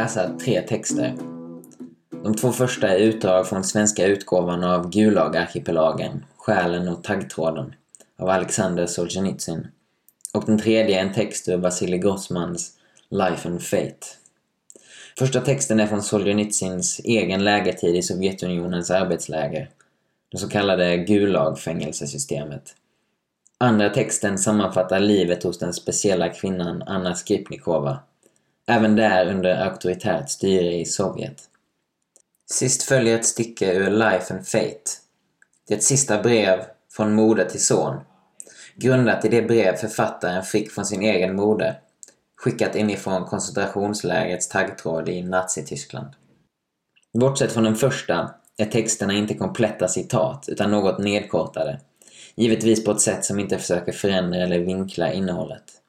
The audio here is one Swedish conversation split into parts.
läsa tre texter. De två första är utdrag från svenska utgåvan av Gulag-arkipelagen, Själen och taggtråden av Alexander Solzhenitsyn. Och den tredje är en text ur Vasilij Grossmans Life and Fate. Första texten är från Solzhenitsyns egen lägertid i Sovjetunionens arbetsläger, det så kallade Gulag-fängelsesystemet. Andra texten sammanfattar livet hos den speciella kvinnan Anna Skripnikova, även där under auktoritärt styre i Sovjet. Sist följer ett stycke ur Life and Fate. Det är ett sista brev från moder till son. Grundat i det brev författaren fick från sin egen moder. Skickat inifrån koncentrationslägrets taggtråd i Nazityskland. Bortsett från den första är texterna inte kompletta citat utan något nedkortade. Givetvis på ett sätt som inte försöker förändra eller vinkla innehållet.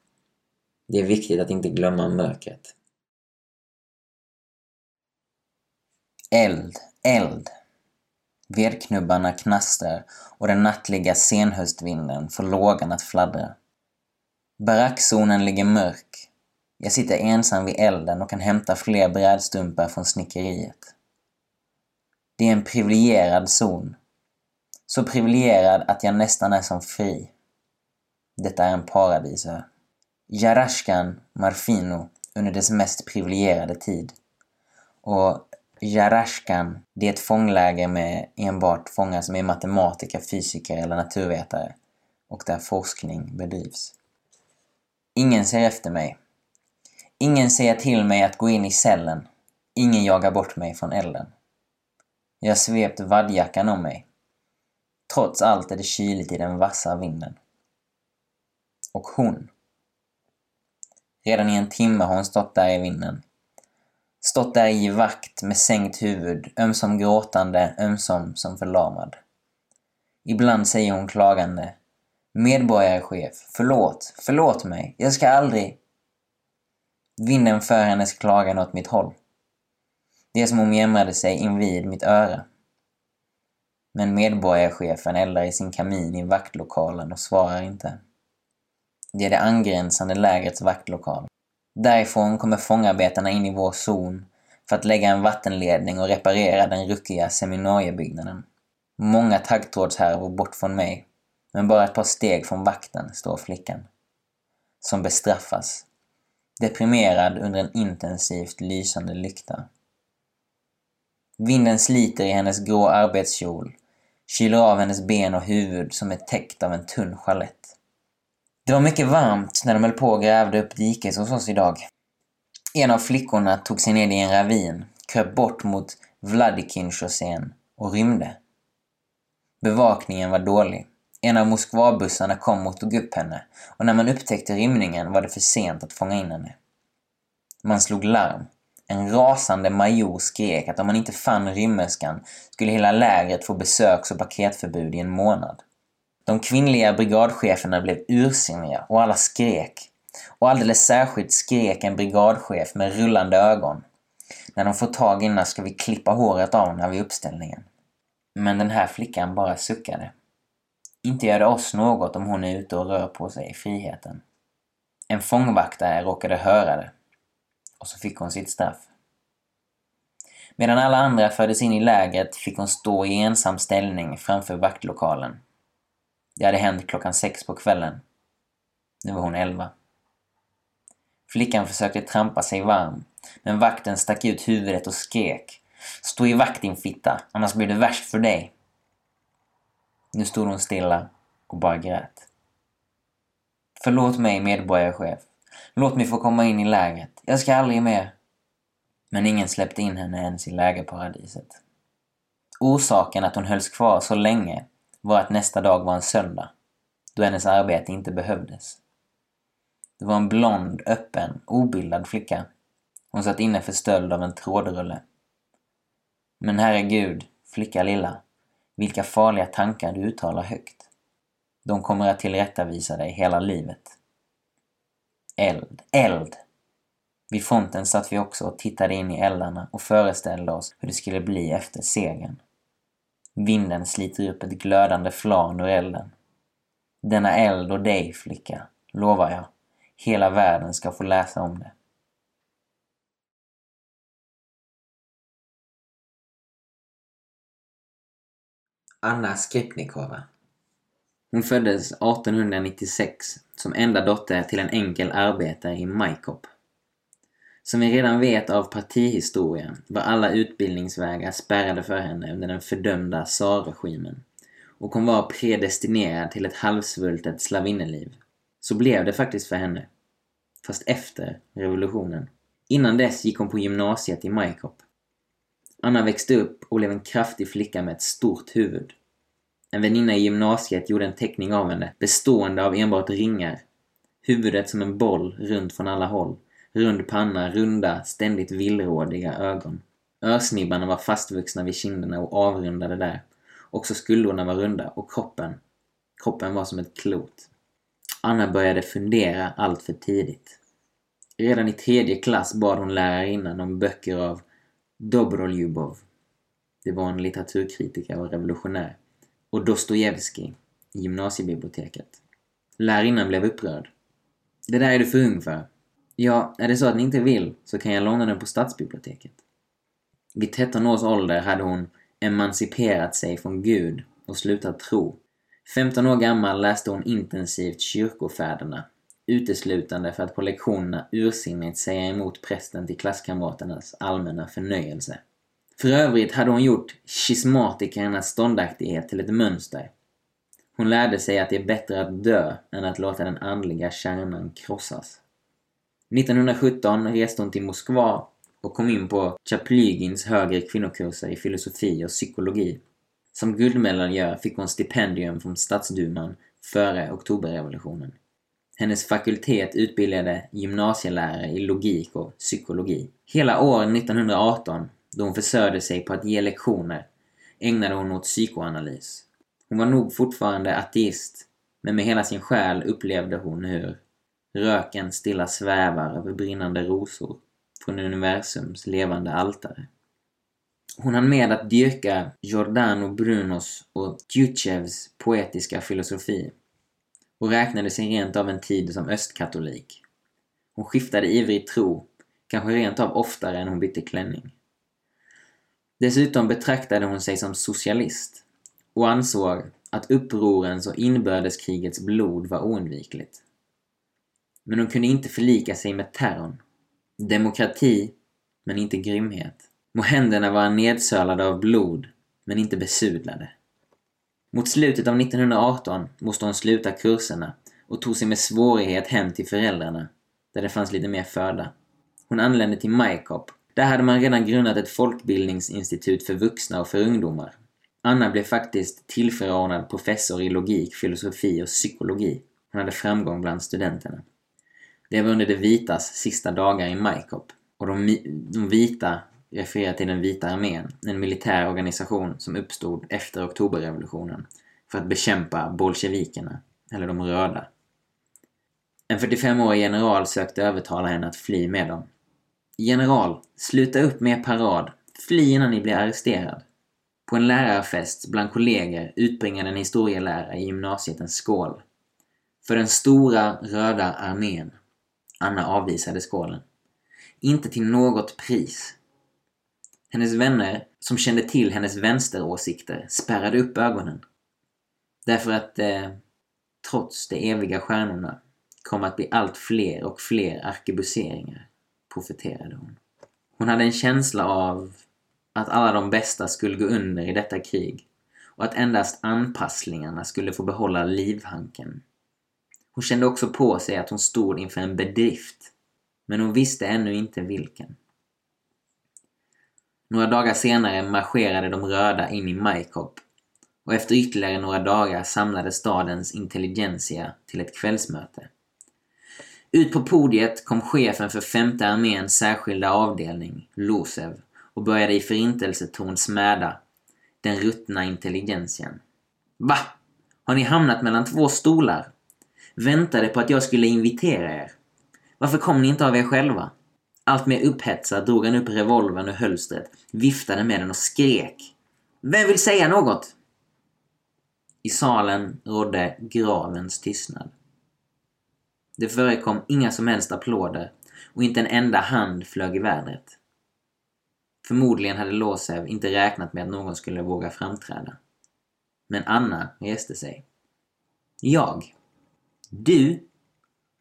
Det är viktigt att inte glömma mörkret. Eld, eld. Vedknubbarna knastrar och den nattliga senhöstvinden får lågan att fladdra. Barackzonen ligger mörk. Jag sitter ensam vid elden och kan hämta fler brädstumpar från snickeriet. Det är en privilegierad zon. Så privilegierad att jag nästan är som fri. Detta är en paradisö. Jarashkan Marfino under dess mest privilegierade tid. Och Jarashkan, det är ett fångläger med enbart fångar som är matematiker, fysiker eller naturvetare och där forskning bedrivs. Ingen ser efter mig. Ingen säger till mig att gå in i cellen. Ingen jagar bort mig från elden. Jag har svept vadjackan om mig. Trots allt är det kyligt i den vassa vinden. Och hon. Redan i en timme har hon stått där i vinden. Stått där i vakt med sänkt huvud, ömsom gråtande, ömsom som förlamad. Ibland säger hon klagande. Medborgarchef, förlåt, förlåt mig, jag ska aldrig... Vinden för hennes klagan åt mitt håll. Det är som om jämrade sig invid mitt öra. Men medborgarchefen eldar i sin kamin i vaktlokalen och svarar inte. Det är det angränsande lägrets vaktlokal. Därifrån kommer fångarbetarna in i vår zon för att lägga en vattenledning och reparera den ruckiga seminariebyggnaden. Många taggtrådshärvor bort från mig, men bara ett par steg från vakten står flickan. Som bestraffas. Deprimerad under en intensivt lysande lykta. Vinden sliter i hennes grå arbetskjol, kyler av hennes ben och huvud som är täckt av en tunn sjalett. Det var mycket varmt när de höll på och grävde upp diket hos oss idag. En av flickorna tog sig ner i en ravin, kröp bort mot Vladikin-chaussén och rymde. Bevakningen var dålig. En av Moskvabussarna kom och tog upp henne och när man upptäckte rymningen var det för sent att fånga in henne. Man slog larm. En rasande major skrek att om man inte fann rymmerskan skulle hela lägret få besöks och paketförbud i en månad. De kvinnliga brigadcheferna blev ursinniga och alla skrek. Och alldeles särskilt skrek en brigadchef med rullande ögon. När de får tag i henne ska vi klippa håret av henne vid uppställningen. Men den här flickan bara suckade. Inte gör det oss något om hon är ute och rör på sig i friheten. En fångvaktare råkade höra det. Och så fick hon sitt straff. Medan alla andra fördes in i lägret fick hon stå i ensam ställning framför vaktlokalen. Det hade hänt klockan sex på kvällen. Nu var hon elva. Flickan försökte trampa sig varm, men vakten stack ut huvudet och skrek. Stå i vakt din fitta, annars blir det värst för dig. Nu stod hon stilla och bara grät. Förlåt mig, medborgarchef. Låt mig få komma in i lägret. Jag ska aldrig mer. Men ingen släppte in henne ens i lägerparadiset. Orsaken att hon hölls kvar så länge var att nästa dag var en söndag, då hennes arbete inte behövdes. Det var en blond, öppen, obildad flicka. Hon satt inne för stöld av en trådrulle. Men herregud, flicka lilla, vilka farliga tankar du uttalar högt. De kommer att tillrättavisa dig hela livet. Eld, eld! Vid fronten satt vi också och tittade in i eldarna och föreställde oss hur det skulle bli efter segern. Vinden sliter upp ett glödande flan ur elden. Denna eld och dig, flicka, lovar jag. Hela världen ska få läsa om det. Anna Skripnikova. Hon föddes 1896 som enda dotter till en enkel arbetare i Majkop. Som vi redan vet av partihistoria var alla utbildningsvägar spärrade för henne under den fördömda tsarregimen och hon var predestinerad till ett halvsvultet slavinneliv. Så blev det faktiskt för henne. Fast efter revolutionen. Innan dess gick hon på gymnasiet i Majkop. Anna växte upp och blev en kraftig flicka med ett stort huvud. En väninna i gymnasiet gjorde en teckning av henne bestående av enbart ringar. Huvudet som en boll runt från alla håll. Rund panna, runda, ständigt villrådiga ögon. Örsnibbarna var fastvuxna vid kinderna och avrundade där. Också skuldrorna var runda och kroppen, kroppen var som ett klot. Anna började fundera allt för tidigt. Redan i tredje klass bad hon lärarinnan om böcker av Dobroljubov. Det var en litteraturkritiker och revolutionär. Och Dostojevskij i gymnasiebiblioteket. Lärarinnan blev upprörd. Det där är du för ung för. Ja, är det så att ni inte vill så kan jag låna den på stadsbiblioteket. Vid 13 års ålder hade hon emanciperat sig från Gud och slutat tro. 15 år gammal läste hon intensivt kyrkofäderna, uteslutande för att på lektionerna ursinnigt säga emot prästen till klasskamraternas allmänna förnöjelse. För övrigt hade hon gjort schismatikernas ståndaktighet till ett mönster. Hon lärde sig att det är bättre att dö än att låta den andliga kärnan krossas. 1917 reste hon till Moskva och kom in på Chaplygins högre kvinnokurser i filosofi och psykologi. Som guldmedaljör fick hon stipendium från stadsduman före oktoberrevolutionen. Hennes fakultet utbildade gymnasielärare i logik och psykologi. Hela år 1918, då hon försörjde sig på att ge lektioner, ägnade hon åt psykoanalys. Hon var nog fortfarande ateist, men med hela sin själ upplevde hon hur röken stilla svävar över brinnande rosor från universums levande altare. Hon hann med att dyrka Giordano Brunos och Tjutjevs poetiska filosofi och räknade sig rent av en tid som östkatolik. Hon skiftade ivrig tro, kanske rent av oftare än hon bytte klänning. Dessutom betraktade hon sig som socialist och ansåg att upprorens och inbördeskrigets blod var oundvikligt. Men hon kunde inte förlika sig med terrorn Demokrati, men inte grymhet. Må händerna vara nedsölade av blod, men inte besudlade. Mot slutet av 1918 måste hon sluta kurserna och tog sig med svårighet hem till föräldrarna, där det fanns lite mer föda. Hon anlände till Maikop. Där hade man redan grundat ett folkbildningsinstitut för vuxna och för ungdomar. Anna blev faktiskt tillförordnad professor i logik, filosofi och psykologi. Hon hade framgång bland studenterna. Det var under de vitas sista dagar i Maikop och de, de vita refererar till den vita armén, en militär organisation som uppstod efter oktoberrevolutionen för att bekämpa bolsjevikerna, eller de röda. En 45-årig general sökte övertala henne att fly med dem. General, sluta upp med er parad. Fly innan ni blir arresterad. På en lärarfest bland kollegor utbringade en historielärare i gymnasiet en skål. För den stora röda armén. Anna avvisade skålen. Inte till något pris. Hennes vänner, som kände till hennes vänsteråsikter, spärrade upp ögonen. Därför att eh, trots de eviga stjärnorna kom att bli allt fler och fler arkebuseringar, profeterade hon. Hon hade en känsla av att alla de bästa skulle gå under i detta krig och att endast anpasslingarna skulle få behålla livhanken hon kände också på sig att hon stod inför en bedrift, men hon visste ännu inte vilken. Några dagar senare marscherade de röda in i Maikop och efter ytterligare några dagar samlade stadens intelligensia till ett kvällsmöte. Ut på podiet kom chefen för femte arméns särskilda avdelning, Losev, och började i förintelseton smäda den ruttna intelligentian. Va? Har ni hamnat mellan två stolar? Väntade på att jag skulle invitera er. Varför kom ni inte av er själva? Allt mer upphetsad drog han upp revolvern ur hölstret, viftade med den och skrek. Vem vill säga något? I salen rådde gravens tystnad. Det förekom inga som helst applåder och inte en enda hand flög i vädret. Förmodligen hade Låsev inte räknat med att någon skulle våga framträda. Men Anna reste sig. Jag. Du.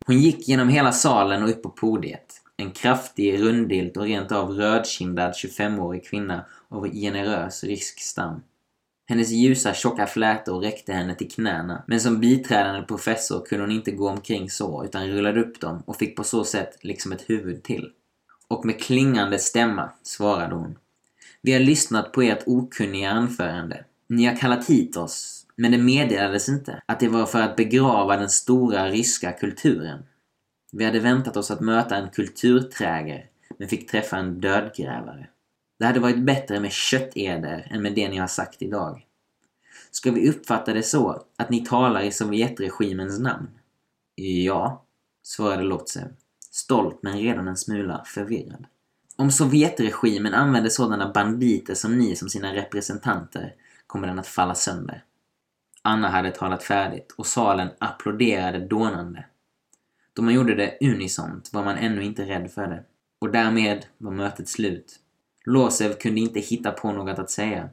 Hon gick genom hela salen och upp på podiet. En kraftig, rundilt och rent av rödkindad 25-årig kvinna av generös rysk stam. Hennes ljusa, tjocka flätor räckte henne till knäna, men som biträdande professor kunde hon inte gå omkring så, utan rullade upp dem och fick på så sätt liksom ett huvud till. Och med klingande stämma svarade hon. Vi har lyssnat på ert okunniga anförande. Ni har kallat hit oss, men det meddelades inte att det var för att begrava den stora ryska kulturen. Vi hade väntat oss att möta en kulturträger, men fick träffa en dödgrävare. Det hade varit bättre med kötteder än med det ni har sagt idag. Ska vi uppfatta det så att ni talar i Sovjetregimens namn? Ja, svarade Lotsev, stolt men redan en smula förvirrad. Om Sovjetregimen använder sådana banditer som ni som sina representanter kommer den att falla sönder. Anna hade talat färdigt och salen applåderade dånande. Då man gjorde det unisont var man ännu inte rädd för det. Och därmed var mötet slut. Låsev kunde inte hitta på något att säga.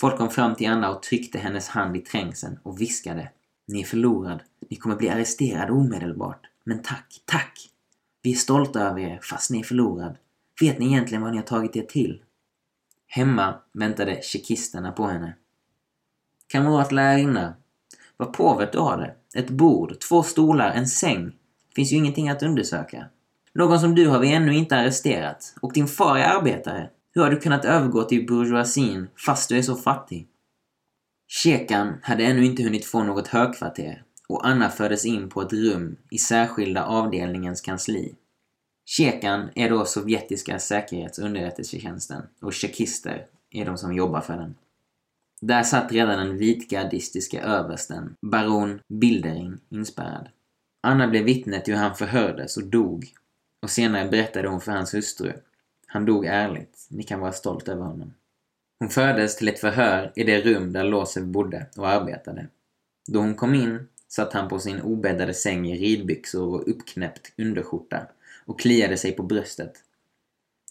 Folk kom fram till Anna och tryckte hennes hand i trängseln och viskade. Ni är förlorad. Ni kommer bli arresterad omedelbart. Men tack, tack! Vi är stolta över er, fast ni är förlorad. Vet ni egentligen vad ni har tagit er till? Hemma väntade tjeckisterna på henne. Kamrat lärarinna, vad påvert du har det. Ett bord, två stolar, en säng. Finns ju ingenting att undersöka. Någon som du har vi ännu inte arresterat. Och din far är arbetare. Hur har du kunnat övergå till bourgeoisien fast du är så fattig? Kekan hade ännu inte hunnit få något högkvarter och Anna fördes in på ett rum i särskilda avdelningens kansli. Kekan är då sovjetiska säkerhetsunderrättelsetjänsten och tjeckister är de som jobbar för den. Där satt redan den vitgardistiska översten, baron Bildering, inspärrad. Anna blev vittne till hur han förhördes och dog och senare berättade hon för hans hustru. Han dog ärligt. Ni kan vara stolt över honom. Hon fördes till ett förhör i det rum där Låsev bodde och arbetade. Då hon kom in satt han på sin obäddade säng i ridbyxor och uppknäppt underskjorta och kliade sig på bröstet.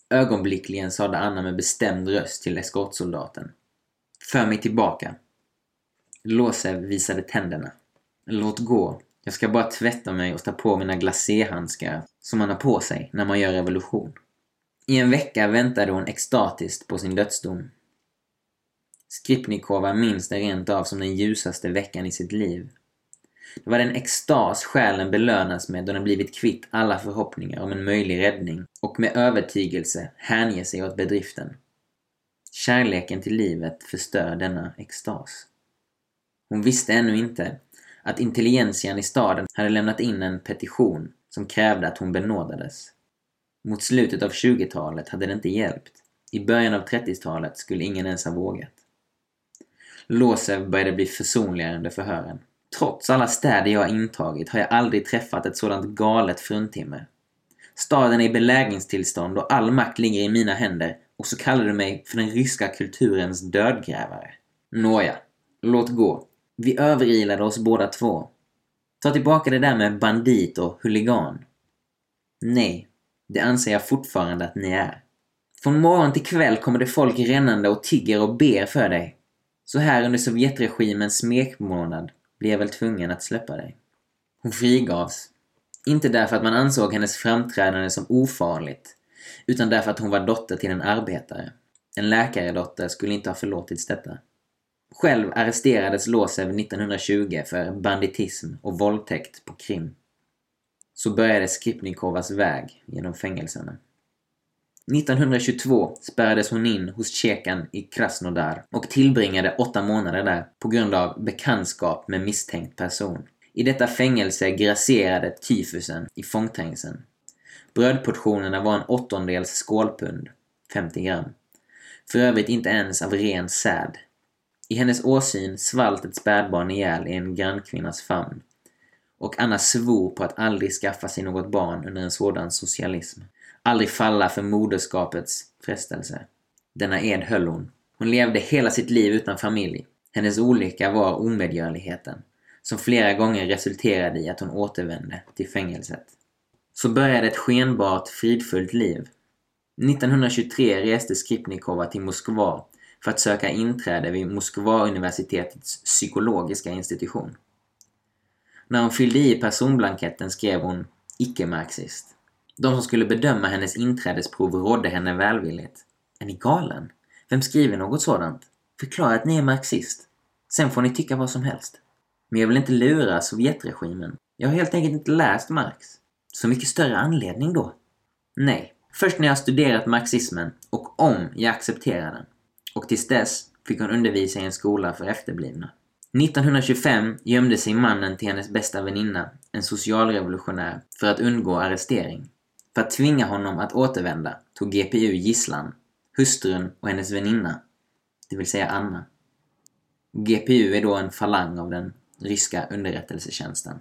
Ögonblickligen sade Anna med bestämd röst till eskortsoldaten. För mig tillbaka. Losev visade tänderna. Låt gå. Jag ska bara tvätta mig och ta på mina glaséhandskar som man har på sig när man gör revolution. I en vecka väntade hon extatiskt på sin dödsdom. Skripnikova minns det rent av som den ljusaste veckan i sitt liv. Det var den extas själen belönas med då den blivit kvitt alla förhoppningar om en möjlig räddning och med övertygelse hänger sig åt bedriften. Kärleken till livet förstör denna extas. Hon visste ännu inte att intelligentian i staden hade lämnat in en petition som krävde att hon benådades. Mot slutet av 20-talet hade det inte hjälpt. I början av 30-talet skulle ingen ens ha vågat. Låsev började bli försonligare under förhören. Trots alla städer jag intagit har jag aldrig träffat ett sådant galet fruntimmer. Staden är i belägringstillstånd och all makt ligger i mina händer och så kallar du mig för den ryska kulturens dödgrävare. Nåja, låt gå. Vi överilade oss båda två. Ta tillbaka det där med bandit och huligan. Nej, det anser jag fortfarande att ni är. Från morgon till kväll kommer det folk rännande och tigger och ber för dig. Så här under Sovjetregimens smekmånad blir jag väl tvungen att släppa dig. Hon frigavs. Inte därför att man ansåg hennes framträdande som ofarligt, utan därför att hon var dotter till en arbetare. En läkaredotter skulle inte ha förlåtits detta. Själv arresterades Låsev 1920 för banditism och våldtäkt på Krim. Så började Skripnikovas väg genom fängelserna. 1922 spärrades hon in hos Tjekan i Krasnodar och tillbringade åtta månader där på grund av bekantskap med misstänkt person. I detta fängelse grasserade tyfusen i fångträngseln. Brödportionerna var en åttondels skålpund, 50 gram. För övrigt inte ens av ren säd. I hennes åsyn svalt ett spädbarn ihjäl i en grannkvinnas famn. Och Anna svor på att aldrig skaffa sig något barn under en sådan socialism. Aldrig falla för moderskapets frestelse. Denna ed höll hon. Hon levde hela sitt liv utan familj. Hennes olycka var omedgörligheten, som flera gånger resulterade i att hon återvände till fängelset. Så började ett skenbart fridfullt liv. 1923 reste Skripnikova till Moskva för att söka inträde vid Moskva-universitetets psykologiska institution. När hon fyllde i personblanketten skrev hon ”icke-marxist”. De som skulle bedöma hennes inträdesprov rådde henne välvilligt. Är ni galen? Vem skriver något sådant? Förklara att ni är marxist. Sen får ni tycka vad som helst. Men jag vill inte lura Sovjetregimen. Jag har helt enkelt inte läst Marx. Så mycket större anledning då. Nej. Först när jag studerat marxismen och om jag accepterar den. Och tills dess fick hon undervisa i en skola för efterblivna. 1925 gömde sig mannen till hennes bästa väninna, en socialrevolutionär, för att undgå arrestering. För att tvinga honom att återvända tog GPU gisslan, hustrun och hennes väninna, det vill säga Anna. GPU är då en falang av den ryska underrättelsetjänsten.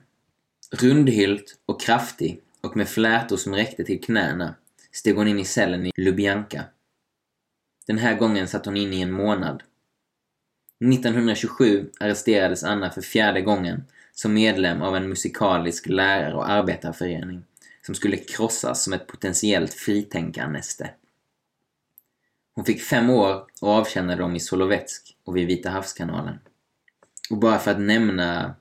Rundhylt och kraftig och med flätor som räckte till knäna steg hon in i cellen i Lubjanka. Den här gången satt hon in i en månad. 1927 arresterades Anna för fjärde gången som medlem av en musikalisk lärar och arbetarförening som skulle krossas som ett potentiellt fritänkarnäste. Hon fick fem år och avtjänade dem i Solovetsk och vid Vita havskanalen. Och bara för att nämna...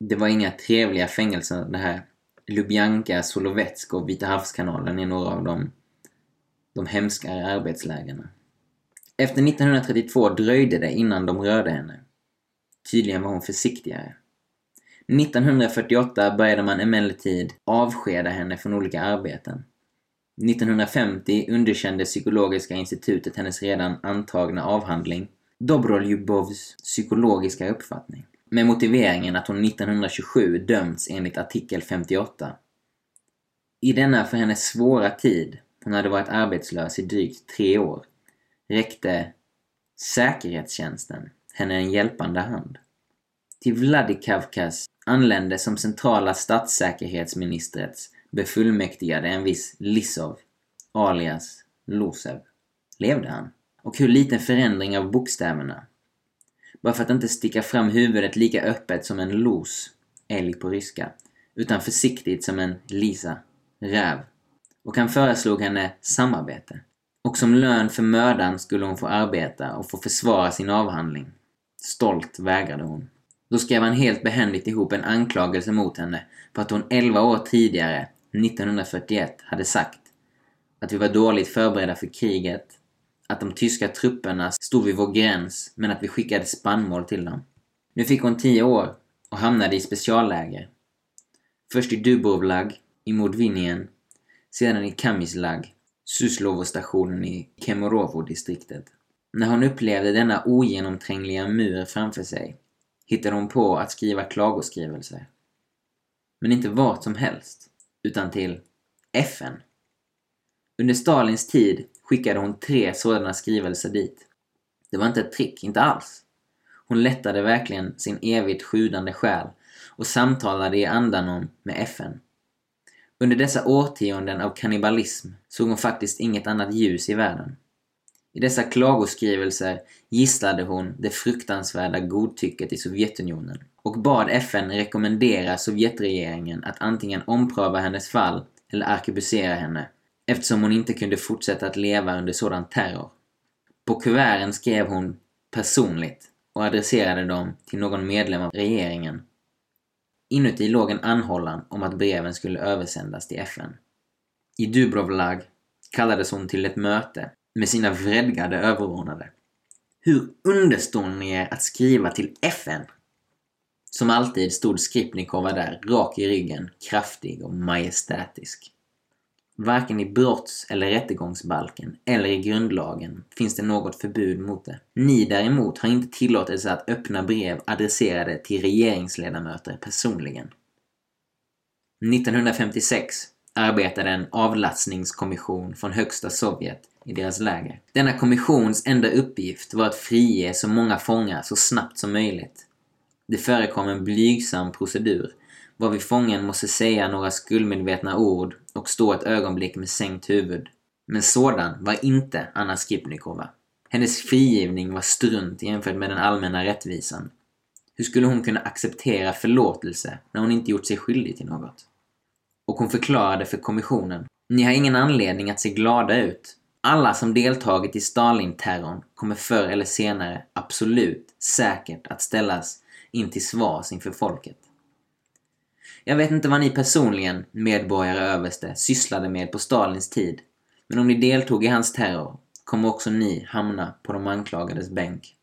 Det var inga trevliga fängelser det här. Lubjanka, Solovetsk och Vita havskanalen är några av de, de hemskare arbetslägren. Efter 1932 dröjde det innan de rörde henne. Tydligen var hon försiktigare. 1948 började man emellertid avskeda henne från olika arbeten. 1950 underkände Psykologiska institutet hennes redan antagna avhandling Dobroljubovs psykologiska uppfattning med motiveringen att hon 1927 dömts enligt artikel 58. I denna för henne svåra tid, hon hade varit arbetslös i drygt tre år, räckte säkerhetstjänsten henne en hjälpande hand. Till Vladikavkaz anlände som centrala statssäkerhetsministrets befullmäktigade en viss Lissov, alias Losev. Levde han? Och hur liten förändring av bokstäverna. Bara för att inte sticka fram huvudet lika öppet som en los, älg på ryska, utan försiktigt som en lisa, räv. Och han föreslog henne samarbete. Och som lön för mödan skulle hon få arbeta och få försvara sin avhandling. Stolt vägrade hon. Då skrev han helt behändigt ihop en anklagelse mot henne för att hon 11 år tidigare, 1941, hade sagt att vi var dåligt förberedda för kriget, att de tyska trupperna stod vid vår gräns men att vi skickade spannmål till dem. Nu fick hon tio år och hamnade i specialläger. Först i Dubrovlag, i Mordvinien, sedan i Kamislag, Suslovo-stationen i Kemorovo-distriktet. När hon upplevde denna ogenomträngliga mur framför sig hittade hon på att skriva klagoskrivelser. Men inte vart som helst, utan till FN. Under Stalins tid skickade hon tre sådana skrivelser dit. Det var inte ett trick, inte alls. Hon lättade verkligen sin evigt sjudande själ och samtalade i andan om med FN. Under dessa årtionden av kannibalism såg hon faktiskt inget annat ljus i världen. I dessa klagoskrivelser gisslade hon det fruktansvärda godtycket i Sovjetunionen och bad FN rekommendera Sovjetregeringen att antingen ompröva hennes fall eller arkebusera henne eftersom hon inte kunde fortsätta att leva under sådan terror. På kuverten skrev hon personligt och adresserade dem till någon medlem av regeringen. Inuti låg en anhållan om att breven skulle översändas till FN. I Dubrovlag kallades hon till ett möte med sina vredgade överordnade. Hur understår ni er att skriva till FN? Som alltid stod Skripnikova där, rak i ryggen, kraftig och majestätisk. Varken i brotts eller rättegångsbalken eller i grundlagen finns det något förbud mot det. Ni däremot har inte tillåtelse att öppna brev adresserade till regeringsledamöter personligen. 1956 arbetade en avlastningskommission från högsta Sovjet i deras läger. Denna kommissions enda uppgift var att frige så många fångar så snabbt som möjligt. Det förekom en blygsam procedur varvid fången måste säga några skuldmedvetna ord och stå ett ögonblick med sänkt huvud. Men sådan var inte Anna Skripnikova. Hennes frigivning var strunt jämfört med den allmänna rättvisan. Hur skulle hon kunna acceptera förlåtelse när hon inte gjort sig skyldig till något? Och hon förklarade för kommissionen. Ni har ingen anledning att se glada ut. Alla som deltagit i Stalin-terrorn kommer förr eller senare absolut säkert att ställas in till svars inför folket. Jag vet inte vad ni personligen, medborgare överste, sysslade med på Stalins tid, men om ni deltog i hans terror kommer också ni hamna på de anklagades bänk.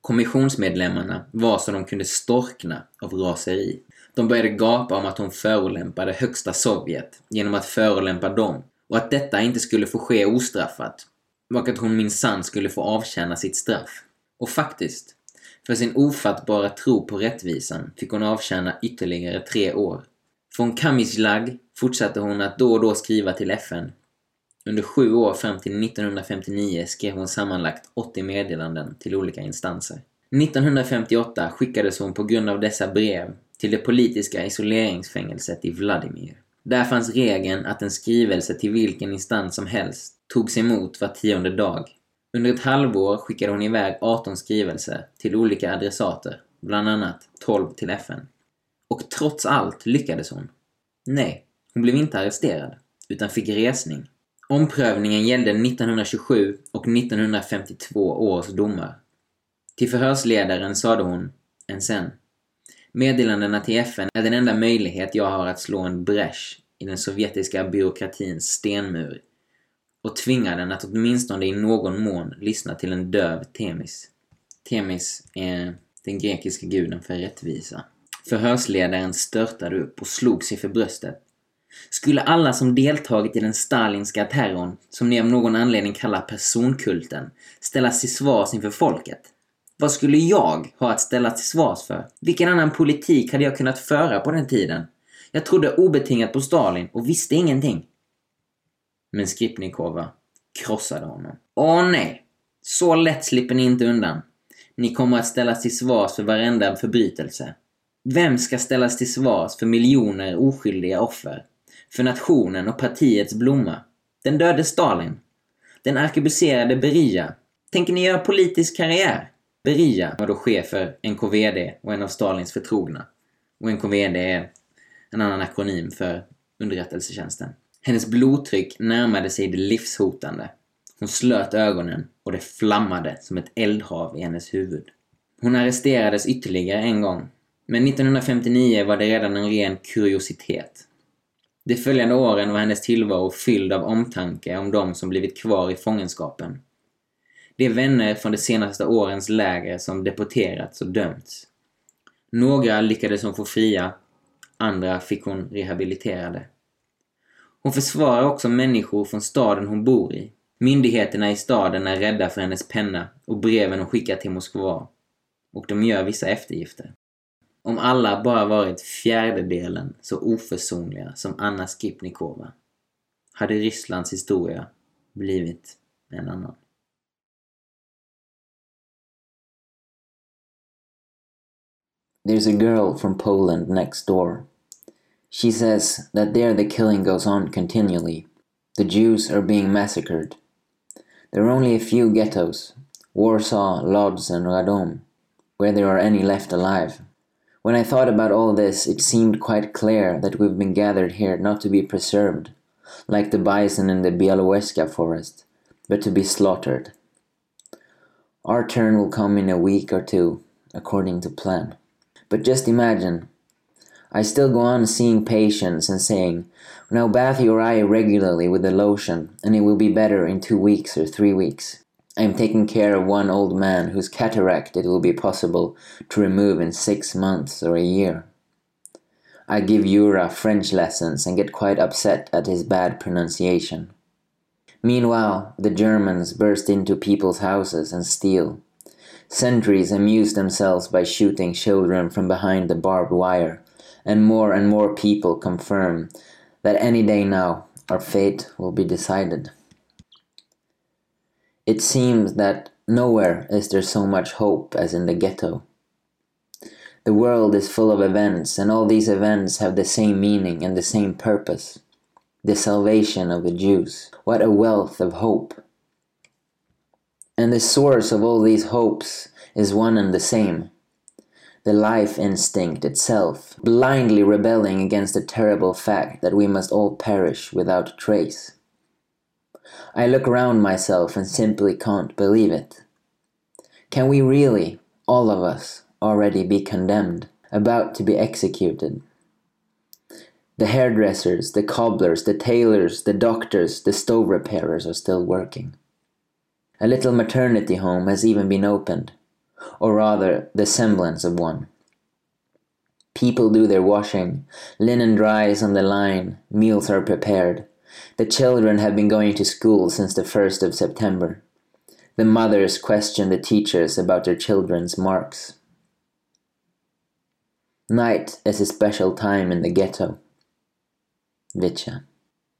Kommissionsmedlemmarna var så de kunde storkna av raseri. De började gapa om att hon förolämpade högsta Sovjet genom att förolämpa dem och att detta inte skulle få ske ostraffat och att hon minsann skulle få avtjäna sitt straff. Och faktiskt, för sin ofattbara tro på rättvisan fick hon avtjäna ytterligare tre år. Från Kamislag fortsatte hon att då och då skriva till FN. Under sju år fram till 1959 skrev hon sammanlagt 80 meddelanden till olika instanser. 1958 skickades hon på grund av dessa brev till det politiska isoleringsfängelset i Vladimir. Där fanns regeln att en skrivelse till vilken instans som helst togs emot var tionde dag. Under ett halvår skickade hon iväg 18 skrivelser till olika adressater, bland annat 12 till FN. Och trots allt lyckades hon. Nej, hon blev inte arresterad, utan fick resning. Omprövningen gällde 1927 och 1952 års domar. Till förhörsledaren sade hon, en sen. Meddelandena till FN är den enda möjlighet jag har att slå en bräsch i den sovjetiska byråkratins stenmur och tvinga den att åtminstone i någon mån lyssna till en döv Temis. Temis är den grekiska guden för rättvisa. Förhörsledaren störtade upp och slog sig för bröstet. Skulle alla som deltagit i den stalinska terrorn, som ni av någon anledning kallar personkulten, ställas till svars inför folket? Vad skulle jag ha att ställas till svars för? Vilken annan politik hade jag kunnat föra på den tiden? Jag trodde obetingat på Stalin och visste ingenting. Men Skripnikova krossade honom. Åh nej! Så lätt slipper ni inte undan. Ni kommer att ställas till svars för varenda förbrytelse. Vem ska ställas till svars för miljoner oskyldiga offer? För nationen och partiets blomma? Den döde Stalin? Den arkebuserade Beria? Tänker ni göra politisk karriär? Beria var då chef för NKVD och en av Stalins förtrogna. Och NKVD är en annan akronym för underrättelsetjänsten. Hennes blodtryck närmade sig det livshotande. Hon slöt ögonen och det flammade som ett eldhav i hennes huvud. Hon arresterades ytterligare en gång, men 1959 var det redan en ren kuriositet. De följande åren var hennes tillvaro fylld av omtanke om de som blivit kvar i fångenskapen. De vänner från de senaste årens läger som deporterats och dömts. Några lyckades hon få fria, andra fick hon rehabiliterade. Hon försvarar också människor från staden hon bor i. Myndigheterna i staden är rädda för hennes penna och breven hon skickar till Moskva. Och de gör vissa eftergifter. Om alla bara varit fjärdedelen så oförsonliga som Anna Skripnikova hade Rysslands historia blivit en annan. There's a girl from Poland next door. She says that there the killing goes on continually. The Jews are being massacred. There are only a few ghettos Warsaw, Lodz, and Radom, where there are any left alive. When I thought about all this, it seemed quite clear that we've been gathered here not to be preserved, like the bison in the Białowieska forest, but to be slaughtered. Our turn will come in a week or two, according to plan. But just imagine. I still go on seeing patients and saying, Now bath your eye regularly with the lotion, and it will be better in two weeks or three weeks. I am taking care of one old man whose cataract it will be possible to remove in six months or a year. I give Yura French lessons and get quite upset at his bad pronunciation. Meanwhile, the Germans burst into people's houses and steal. Sentries amuse themselves by shooting children from behind the barbed wire, and more and more people confirm that any day now our fate will be decided. It seems that nowhere is there so much hope as in the ghetto. The world is full of events, and all these events have the same meaning and the same purpose the salvation of the Jews. What a wealth of hope! And the source of all these hopes is one and the same the life instinct itself, blindly rebelling against the terrible fact that we must all perish without trace. I look around myself and simply can't believe it. Can we really, all of us, already be condemned, about to be executed? The hairdressers, the cobblers, the tailors, the doctors, the stove repairers are still working. A little maternity home has even been opened, or rather, the semblance of one. People do their washing, linen dries on the line, meals are prepared. The children have been going to school since the 1st of September. The mothers question the teachers about their children's marks. Night is a special time in the ghetto. Vitya.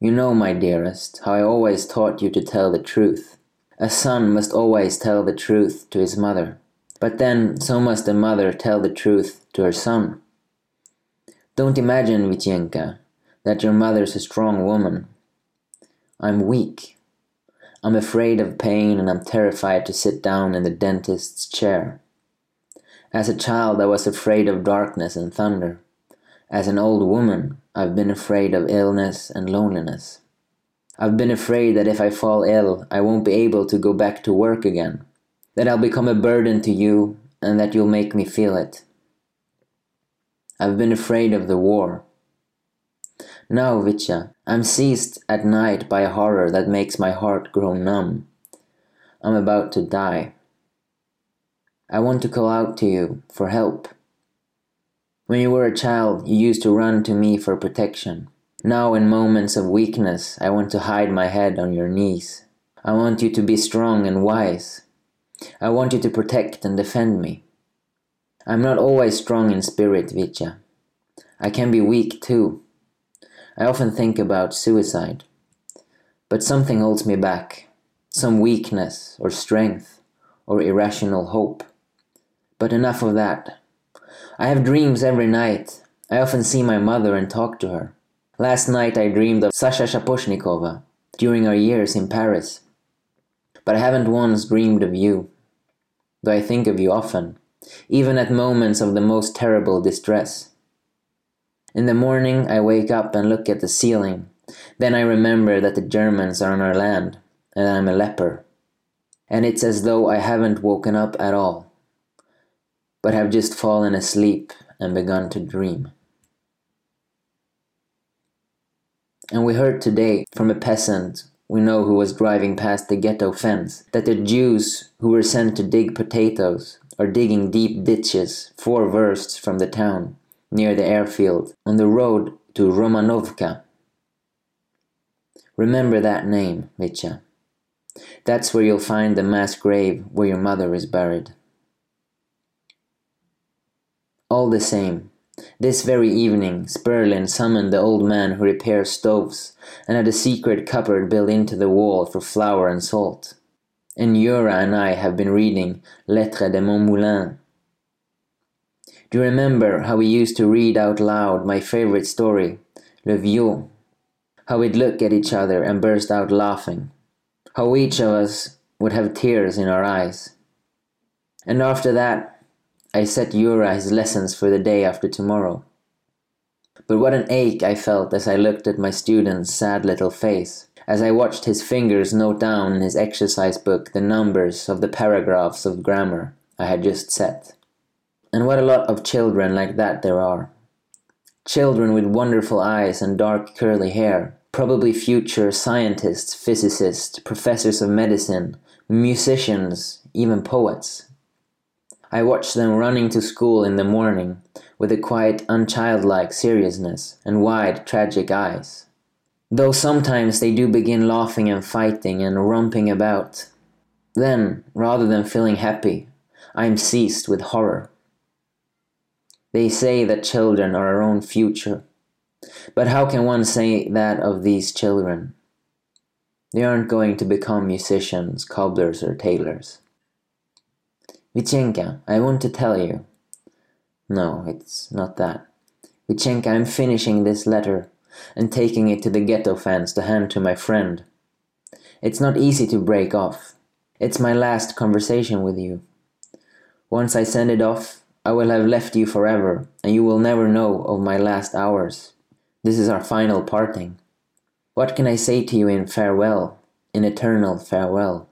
You know, my dearest, how I always taught you to tell the truth. A son must always tell the truth to his mother. But then, so must a mother tell the truth to her son. Don't imagine, Vityenka, that your mother's a strong woman. I'm weak. I'm afraid of pain and I'm terrified to sit down in the dentist's chair. As a child, I was afraid of darkness and thunder. As an old woman, I've been afraid of illness and loneliness. I've been afraid that if I fall ill, I won't be able to go back to work again. That I'll become a burden to you and that you'll make me feel it. I've been afraid of the war. Now, Vitya, I'm seized at night by a horror that makes my heart grow numb. I'm about to die. I want to call out to you for help. When you were a child, you used to run to me for protection. Now, in moments of weakness, I want to hide my head on your knees. I want you to be strong and wise. I want you to protect and defend me. I'm not always strong in spirit, Vitya. I can be weak too. I often think about suicide. But something holds me back. Some weakness or strength or irrational hope. But enough of that. I have dreams every night. I often see my mother and talk to her. Last night I dreamed of Sasha Shaposhnikova during our years in Paris. But I haven't once dreamed of you. Though I think of you often even at moments of the most terrible distress. In the morning, I wake up and look at the ceiling. Then I remember that the Germans are on our land, and I'm a leper. And it's as though I haven't woken up at all, but have just fallen asleep and begun to dream. And we heard today from a peasant we know who was driving past the ghetto fence that the Jews who were sent to dig potatoes are digging deep ditches four versts from the town, near the airfield, on the road to Romanovka. Remember that name, Mitya. That's where you'll find the mass grave where your mother is buried. All the same, this very evening, Sperlin summoned the old man who repairs stoves and had a secret cupboard built into the wall for flour and salt and Yura and I have been reading Lettres de mon moulin. Do you remember how we used to read out loud my favorite story, Le Vieux? How we'd look at each other and burst out laughing. How each of us would have tears in our eyes. And after that, I set Yura his lessons for the day after tomorrow. But what an ache I felt as I looked at my student's sad little face as I watched his fingers note down in his exercise book the numbers of the paragraphs of grammar I had just set. And what a lot of children like that there are. Children with wonderful eyes and dark curly hair, probably future scientists, physicists, professors of medicine, musicians, even poets. I watch them running to school in the morning with a quite unchildlike seriousness and wide, tragic eyes. Though sometimes they do begin laughing and fighting and romping about. Then, rather than feeling happy, I am seized with horror. They say that children are our own future. But how can one say that of these children? They aren't going to become musicians, cobblers, or tailors. Vichenka, I want to tell you. No, it's not that. Vichenka, I'm finishing this letter and taking it to the ghetto fence to hand to my friend. It's not easy to break off. It's my last conversation with you. Once I send it off, I will have left you forever, and you will never know of my last hours. This is our final parting. What can I say to you in farewell? in eternal farewell.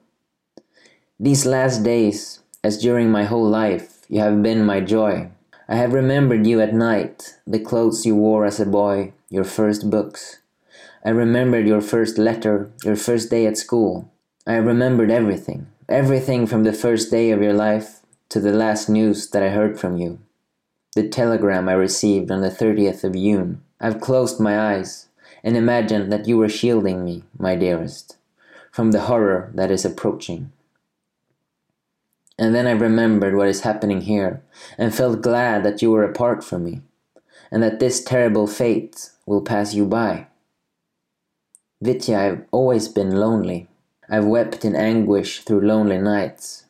These last days, as during my whole life, you have been my joy. I have remembered you at night, the clothes you wore as a boy, your first books. I remembered your first letter, your first day at school. I remembered everything, everything from the first day of your life to the last news that I heard from you. The telegram I received on the 30th of June. I've closed my eyes and imagined that you were shielding me, my dearest, from the horror that is approaching. And then I remembered what is happening here and felt glad that you were apart from me and that this terrible fate will pass you by. Vitya, I've always been lonely. I've wept in anguish through lonely nights.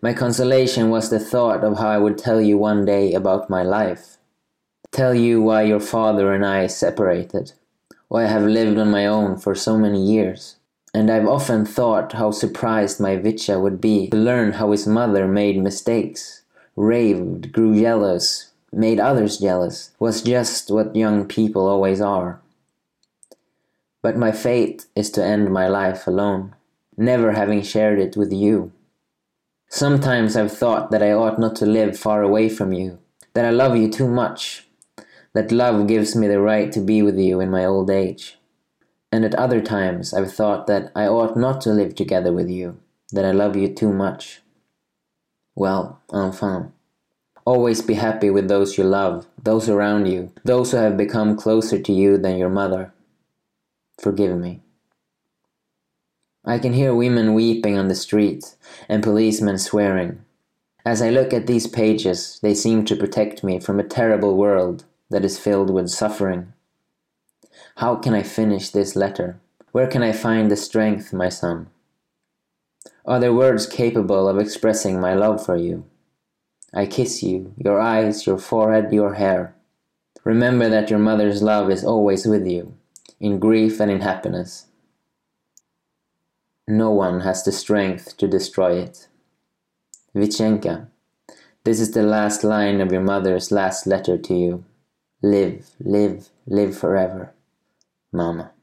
My consolation was the thought of how I would tell you one day about my life. Tell you why your father and I separated, why I have lived on my own for so many years. And I've often thought how surprised my Vitya would be to learn how his mother made mistakes, raved, grew jealous, made others jealous, was just what young people always are. But my fate is to end my life alone, never having shared it with you. Sometimes I've thought that I ought not to live far away from you, that I love you too much, that love gives me the right to be with you in my old age. And at other times I've thought that I ought not to live together with you, that I love you too much. Well, enfin. Always be happy with those you love, those around you, those who have become closer to you than your mother. Forgive me. I can hear women weeping on the street and policemen swearing. As I look at these pages, they seem to protect me from a terrible world that is filled with suffering. How can I finish this letter? Where can I find the strength, my son? Are there words capable of expressing my love for you? I kiss you, your eyes, your forehead, your hair. Remember that your mother's love is always with you, in grief and in happiness. No one has the strength to destroy it. Vichenka, this is the last line of your mother's last letter to you. Live, live, live forever. Mama.